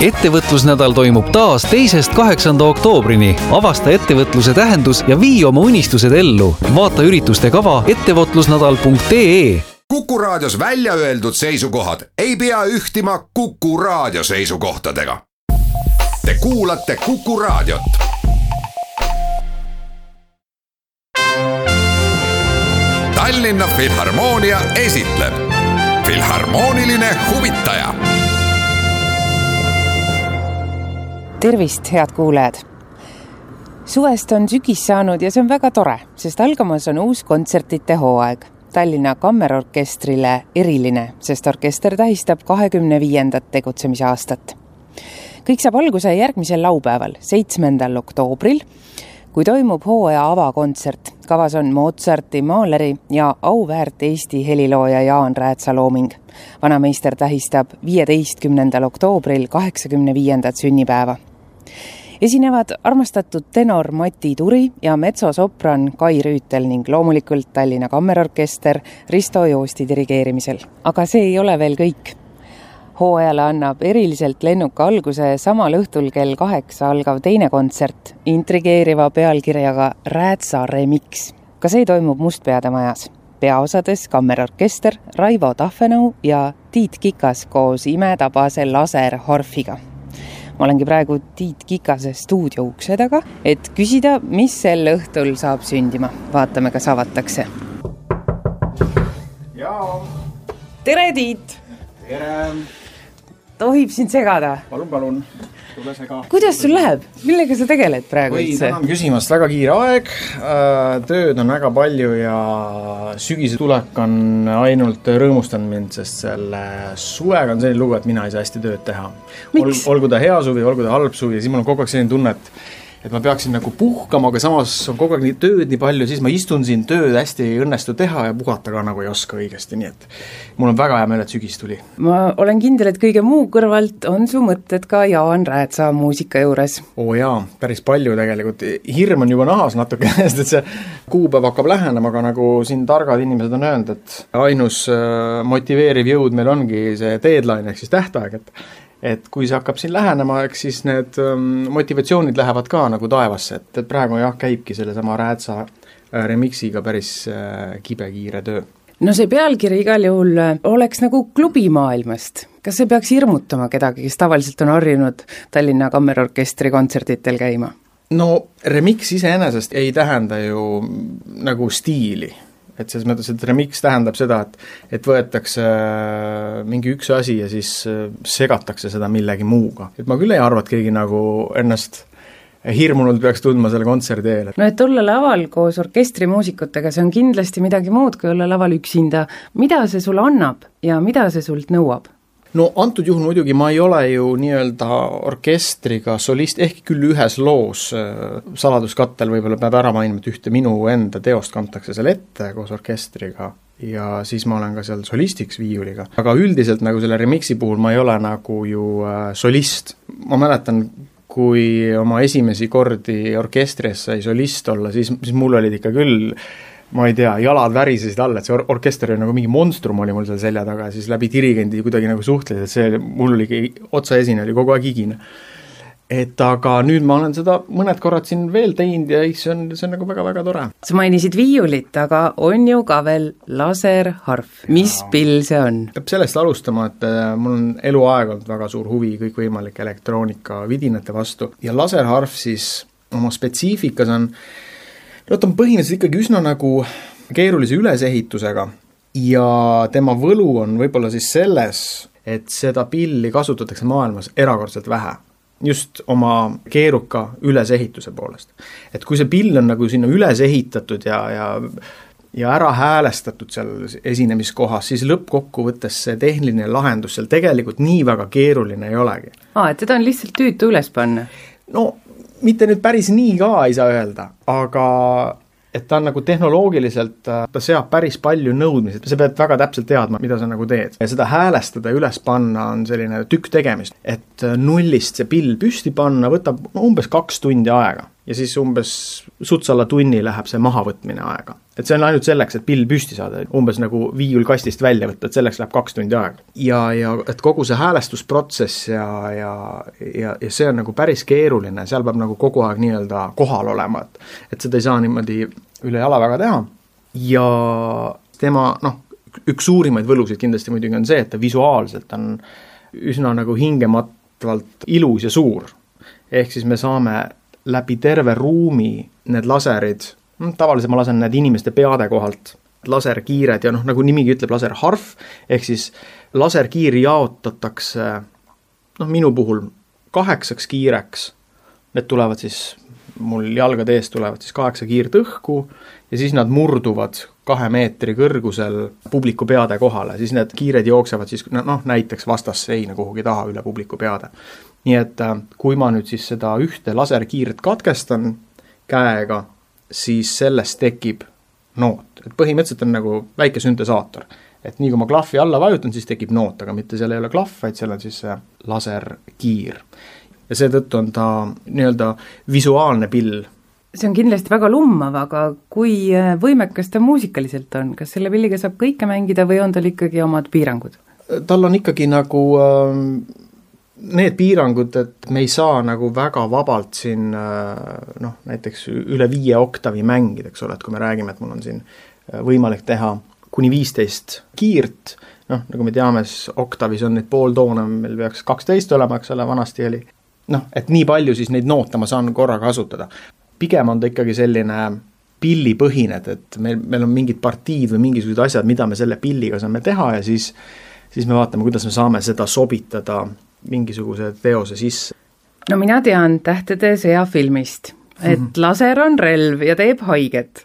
ettevõtlusnädal toimub taas teisest kaheksanda oktoobrini. avasta ettevõtluse tähendus ja vii oma unistused ellu. vaata ürituste kava ettevõtlusnädal.ee Kuku Raadios välja öeldud seisukohad ei pea ühtima Kuku Raadio seisukohtadega. Te kuulate Kuku Raadiot. Tallinna Filharmoonia esitleb Filharmooniline huvitaja. Tervist, head kuulajad! suvest on sügis saanud ja see on väga tore, sest algamas on uus kontsertide hooaeg Tallinna Kammerorkestrile eriline, sest orkester tähistab kahekümne viiendat tegutsemise aastat. kõik saab alguse järgmisel laupäeval, seitsmendal oktoobril, kui toimub hooaja avakontsert. kavas on Mozarti, Mahleri ja auväärt Eesti helilooja Jaan Räätsa looming. vanameister tähistab viieteistkümnendal oktoobril kaheksakümne viiendat sünnipäeva esinevad armastatud tenor Mati Turi ja metsosopran Kai Rüütel ning loomulikult Tallinna Kammerorkester Risto Joosti dirigeerimisel. aga see ei ole veel kõik. hooajale annab eriliselt lennuka alguse samal õhtul kell kaheksa algav teine kontsert intrigeeriva pealkirjaga Räätsa remix. ka see toimub Mustpeade majas peaosades kammerorkester Raivo Tahvenau ja Tiit Kikas koos imetabase laserharfiga ma olengi praegu Tiit Kikase stuudio ukse taga, et küsida, mis sel õhtul saab sündima. vaatame, kas avatakse. tere, Tiit! tere! tohib sind segada? palun, palun. Kuidas sul läheb, millega sa tegeled praegu oi, üldse? tänan küsimast, väga kiire aeg äh,, tööd on väga palju ja sügise tulek on ainult rõõmustanud mind, sest selle suvega on selline lugu, et mina ei saa hästi tööd teha. Ol, olgu ta hea suvi, olgu ta halb suvi, siis mul on kogu aeg selline tunne, et et ma peaksin nagu puhkama, aga samas on kogu aeg nii tööd nii palju, siis ma istun siin, tööd hästi ei õnnestu teha ja puhata ka nagu ei oska õigesti, nii et mul on väga hea meel, et sügis tuli. ma olen kindel, et kõige muu kõrvalt on su mõtted ka Jaan Räätsa muusika juures. oo jaa, päris palju tegelikult, hirm on juba nahas natuke, sest et see kuupäev hakkab lähenema, aga nagu siin targad inimesed on öelnud, et ainus äh, motiveeriv jõud meil ongi see deadline ehk siis tähtaeg, et et kui see hakkab siin lähenema, eks siis need ähm, motivatsioonid lähevad ka nagu taevasse, et, et praegu jah, käibki sellesama Räätsa äh, remixiga päris äh, kibekiire töö. no see pealkiri igal juhul äh, oleks nagu klubimaailmast. kas see peaks hirmutama kedagi, kes tavaliselt on harjunud Tallinna Kammerorkestri kontserditel käima? no remix iseenesest ei tähenda ju nagu stiili et selles mõttes, et remix tähendab seda, et et võetakse äh, mingi üks asi ja siis äh, segatakse seda millegi muuga. et ma küll ei arva, et keegi nagu ennast hirmunult peaks tundma selle kontserdi eel. no et olla laval koos orkestrimuusikutega, see on kindlasti midagi muud, kui olla laval üksinda. mida see sulle annab ja mida see sult nõuab? No antud juhul muidugi ma ei ole ju nii-öelda orkestriga solist, ehkki küll ühes loos äh, saladuskattel võib-olla peab ära mainima, et ühte minu enda teost kantakse seal ette koos orkestriga ja siis ma olen ka seal solistiks viiuliga. aga üldiselt nagu selle remix'i puhul ma ei ole nagu ju äh, solist, ma mäletan, kui oma esimesi kordi orkestris sai solist olla, siis, siis mul olid ikka küll ma ei tea, jalad värisesid all, et see or-, orkester oli nagu mingi monstrum oli mul seal selja taga ja siis läbi dirigendi kuidagi nagu suhtlesid, et see, mul oligi, otsaesine oli kogu aeg higine. et aga nüüd ma olen seda mõned korrad siin veel teinud ja see on, see on nagu väga-väga tore. sa mainisid viiulit, aga on ju ka veel laserharf, mis ja. pill see on? peab sellest alustama, et äh, mul on eluaeg olnud väga suur huvi kõikvõimalike elektroonika vidinate vastu ja laserharf siis oma spetsiifikas on no ta on põhiliselt ikkagi üsna nagu keerulise ülesehitusega ja tema võlu on võib-olla siis selles, et seda pilli kasutatakse maailmas erakordselt vähe just oma keeruka ülesehituse poolest. et kui see pill on nagu sinna üles ehitatud ja, ja ja ära häälestatud seal esinemiskohas, siis lõppkokkuvõttes see tehniline lahendus seal tegelikult nii väga keeruline ei olegi. aa, et teda on lihtsalt tüütu üles panna? no mitte nüüd päris nii ka ei saa öelda, aga et ta on nagu tehnoloogiliselt, ta seab päris palju nõudmisi, sa pead väga täpselt teadma, mida sa nagu teed. ja seda häälestada ja üles panna on selline tükk tegemist. et nullist see pill püsti panna võtab umbes kaks tundi aega ja siis umbes suts alla tunni läheb see mahavõtmine aega. et see on ainult selleks, et pill püsti saada, umbes nagu viiul kastist välja võtta, et selleks läheb kaks tundi aega. ja, ja et kogu see häälestusprotsess ja, ja, ja, ja see on nagu päris keeruline, seal peab nagu kogu aeg nii-öelda kohal olema, et et seda ei saa niimoodi üle jala väga teha ja tema noh, üks suurimaid võlusid kindlasti muidugi on see, et ta visuaalselt on üsna nagu hingematvalt ilus ja suur. ehk siis me saame läbi terve ruumi need laserid, noh, tavaliselt ma lasen need inimeste peade kohalt, laserkiired ja noh, nagu nimigi ütleb, laserharv, ehk siis laserkiir jaotatakse noh, minu puhul kaheksaks kiireks, need tulevad siis, mul jalgade ees tulevad siis kaheksa kiirt õhku ja siis nad murduvad kahe meetri kõrgusel publiku peade kohale, siis need kiired jooksevad siis noh, näiteks vastasseina kuhugi taha üle publiku peade nii et äh, kui ma nüüd siis seda ühte laserkiiret katkestan käega, siis sellest tekib noot, et põhimõtteliselt on nagu väike süntesaator. et nii kui ma klahvi alla vajutan, siis tekib noot, aga mitte seal ei ole klahv, vaid seal on siis see laserkiir. ja seetõttu on ta nii-öelda visuaalne pill. see on kindlasti väga lummav, aga kui äh, võimekas ta muusikaliselt on, kas selle pilliga saab kõike mängida või on tal ikkagi omad piirangud? tal on ikkagi nagu äh, need piirangud, et me ei saa nagu väga vabalt siin äh, noh, näiteks üle viie oktavi mängida, eks ole, et kui me räägime, et mul on siin äh, võimalik teha kuni viisteist kiirt, noh, nagu me teame, siis oktavis on neid pooltoone, meil peaks kaksteist olema, eks ole, vanasti oli. noh, et nii palju siis neid noote ma saan korraga kasutada. pigem on ta ikkagi selline pillipõhine, et, et meil, meil on mingid partiid või mingisugused asjad, mida me selle pilliga saame teha ja siis siis me vaatame, kuidas me saame seda sobitada mingisuguse teose sisse. no mina tean Tähtede sõja filmist, et -hmm. laser on relv ja teeb haiget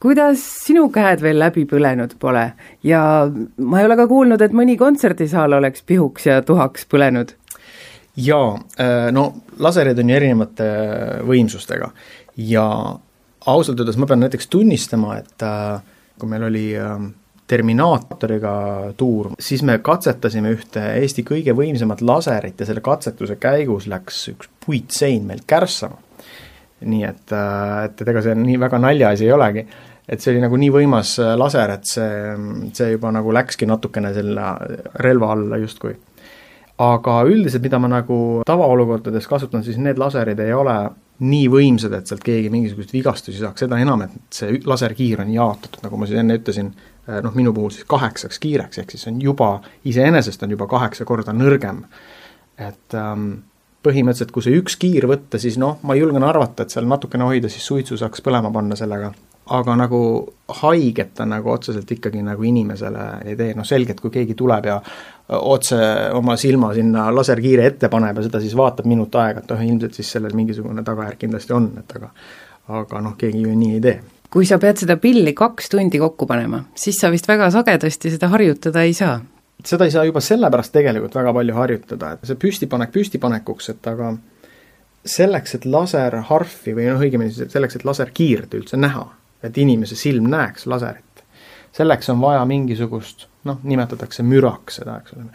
kuidas sinu käed veel läbi põlenud pole ja ma ei ole ka kuulnud, et mõni kontserdisaal oleks pihuks ja tuhaks põlenud? jaa, äh, no laserid on ju erinevate võimsustega ja ausalt öeldes ma pean näiteks tunnistama, et äh, kui meil oli äh, Terminaatoriga tuur, siis me katsetasime ühte Eesti kõige võimsamat laserit ja selle katsetuse käigus läks üks puitsein meil kärssama. nii et, äh, et, et ega see nii väga naljaasi ei olegi, et see oli nagu nii võimas äh, laser, et see, see juba nagu läkski natukene selle relva alla justkui. aga üldiselt, mida ma nagu tavaolukordades kasutan, siis need laserid ei ole nii võimsad, et sealt keegi mingisuguseid vigastusi saaks, seda enam, et see laserkiir on jaotatud, nagu ma siis enne ütlesin, noh, minu puhul siis kaheksaks kiireks, ehk siis on juba, iseenesest on juba kaheksa korda nõrgem. et ähm, põhimõtteliselt, kui see üks kiir võtta, siis noh, ma julgen arvata, et seal natukene hoida, siis suitsu saaks põlema panna sellega aga nagu haiget ta nagu otseselt ikkagi nagu inimesele ei tee, noh selgelt, kui keegi tuleb ja otse oma silma sinna laserkiire ette paneb ja seda siis vaatab minut aega, et noh, ilmselt siis sellel mingisugune tagajärg kindlasti on, et aga aga noh, keegi ju nii ei tee. Kui sa pead seda pilli kaks tundi kokku panema, siis sa vist väga sagedasti seda harjutada ei saa? seda ei saa juba sellepärast tegelikult väga palju harjutada, et see püstipanek püstipanekuks, et aga selleks, et laserharfi või noh, õigemini selleks, et laserkiirt üldse näha et inimese silm näeks laserit. selleks on vaja mingisugust, noh, nimetatakse müraks seda, eks ole,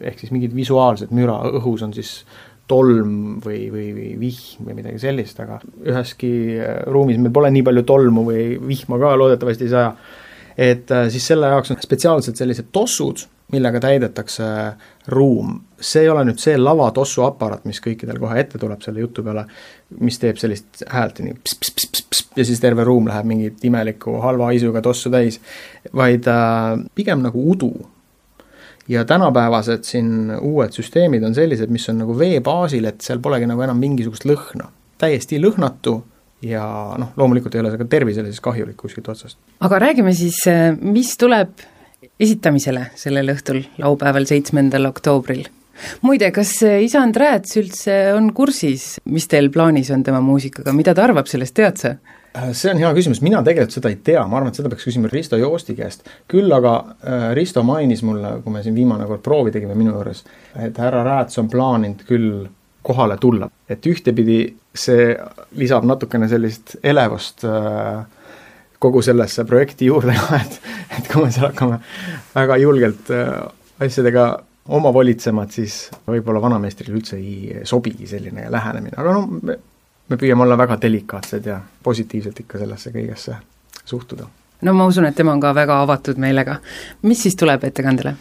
ehk siis mingit visuaalset müra, õhus on siis tolm või, või, või vihm või midagi sellist, aga üheski äh, ruumis meil pole nii palju tolmu või vihma ka loodetavasti ei saja, et äh, siis selle jaoks on spetsiaalselt sellised tossud, millega täidetakse ruum. see ei ole nüüd see lavatossuaparaat, mis kõikidel kohe ette tuleb selle jutu peale, mis teeb sellist häält nii pss-pss-pss ja siis terve ruum läheb mingit imelikku halva haisuga tossu täis, vaid äh, pigem nagu udu. Ja tänapäevased siin uued süsteemid on sellised, mis on nagu vee baasil, et seal polegi nagu enam mingisugust lõhna. täiesti lõhnatu ja noh, loomulikult ei ole see ka tervisele siis kahjulik kuskilt otsast. aga räägime siis, äh, mis tuleb esitamisele sellel õhtul, laupäeval, seitsmendal oktoobril. muide, kas isand Rääts üldse on kursis, mis teil plaanis on tema muusikaga, mida ta arvab sellest, tead sa? Äh, see on hea küsimus, mina tegelikult seda ei tea, ma arvan, et seda peaks küsima Risto Joosti käest. küll aga äh, Risto mainis mulle, kui me siin viimane kord proovi tegime minu juures, et härra Rääts on plaaninud küll kohale tulla, et ühtepidi see lisab natukene sellist elevust äh, kogu sellesse projekti juurde. Ka, et, et kui me seal hakkame väga julgelt asjadega omavolitsema, et siis võib-olla vanameistrile üldse ei sobigi selline lähenemine, aga no me püüame olla väga delikaatsed ja positiivselt ikka sellesse kõigesse suhtuda. no ma usun, et tema on ka väga avatud meelega. mis siis tuleb ettekandele?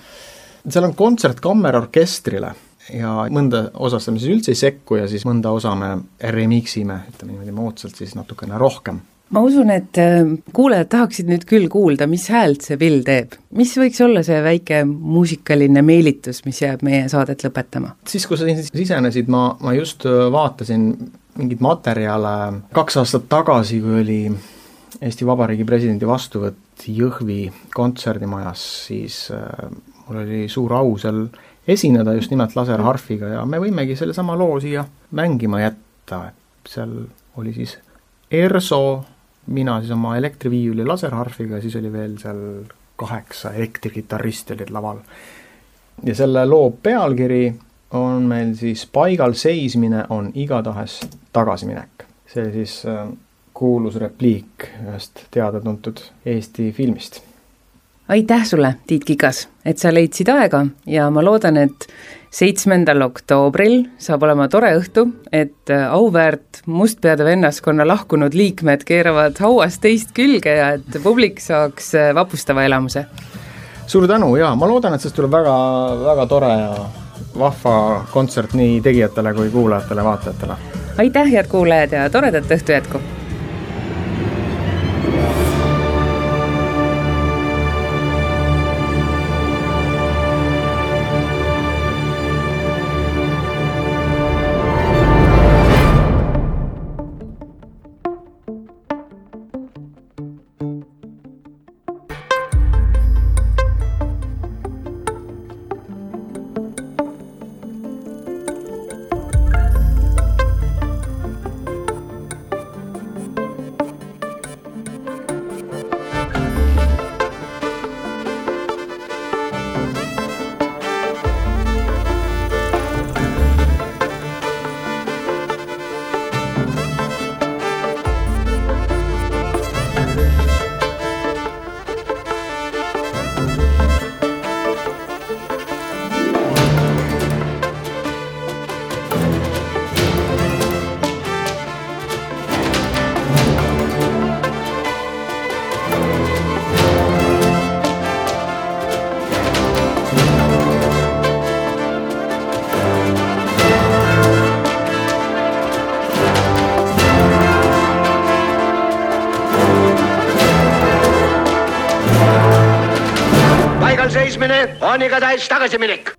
seal on kontsert kammerorkestrile ja mõnda osasse me siis üldse ei sekku ja siis mõnda osa me remix ime, ütleme niimoodi moodsalt siis natukene rohkem ma usun, et äh, kuulajad tahaksid nüüd küll kuulda, mis häält see Bill teeb. mis võiks olla see väike muusikaline meelitus, mis jääb meie saadet lõpetama? siis, kui sa sisenesid, ma, ma just äh, vaatasin mingeid materjale kaks aastat tagasi, kui oli Eesti Vabariigi presidendi vastuvõtt Jõhvi kontserdimajas, siis äh, mul oli suur au seal esineda just nimelt laserharfiga ja me võimegi sellesama loo siia mängima jätta, et seal oli siis ERSO mina siis oma elektriviiuli laserharfiga siis oli veel seal kaheksa elektrikitarristi olid laval. ja selle loo pealkiri on meil siis Paigal seismine on igatahes tagasiminek. see siis äh, kuulus repliik ühest teada-tuntud Eesti filmist aitäh sulle, Tiit Kikas, et sa leidsid aega ja ma loodan, et seitsmendal oktoobril saab olema tore õhtu, et äh, auväärt Mustpeade vennaskonna lahkunud liikmed keeravad hauas teist külge ja et publik saaks äh, vapustava elamuse. suur tänu ja ma loodan, et sellest tuleb väga, väga tore ja vahva kontsert nii tegijatele kui kuulajatele-vaatajatele. aitäh, head kuulajad ja toredat õhtu jätku! Seismine on igatahes tagasiminek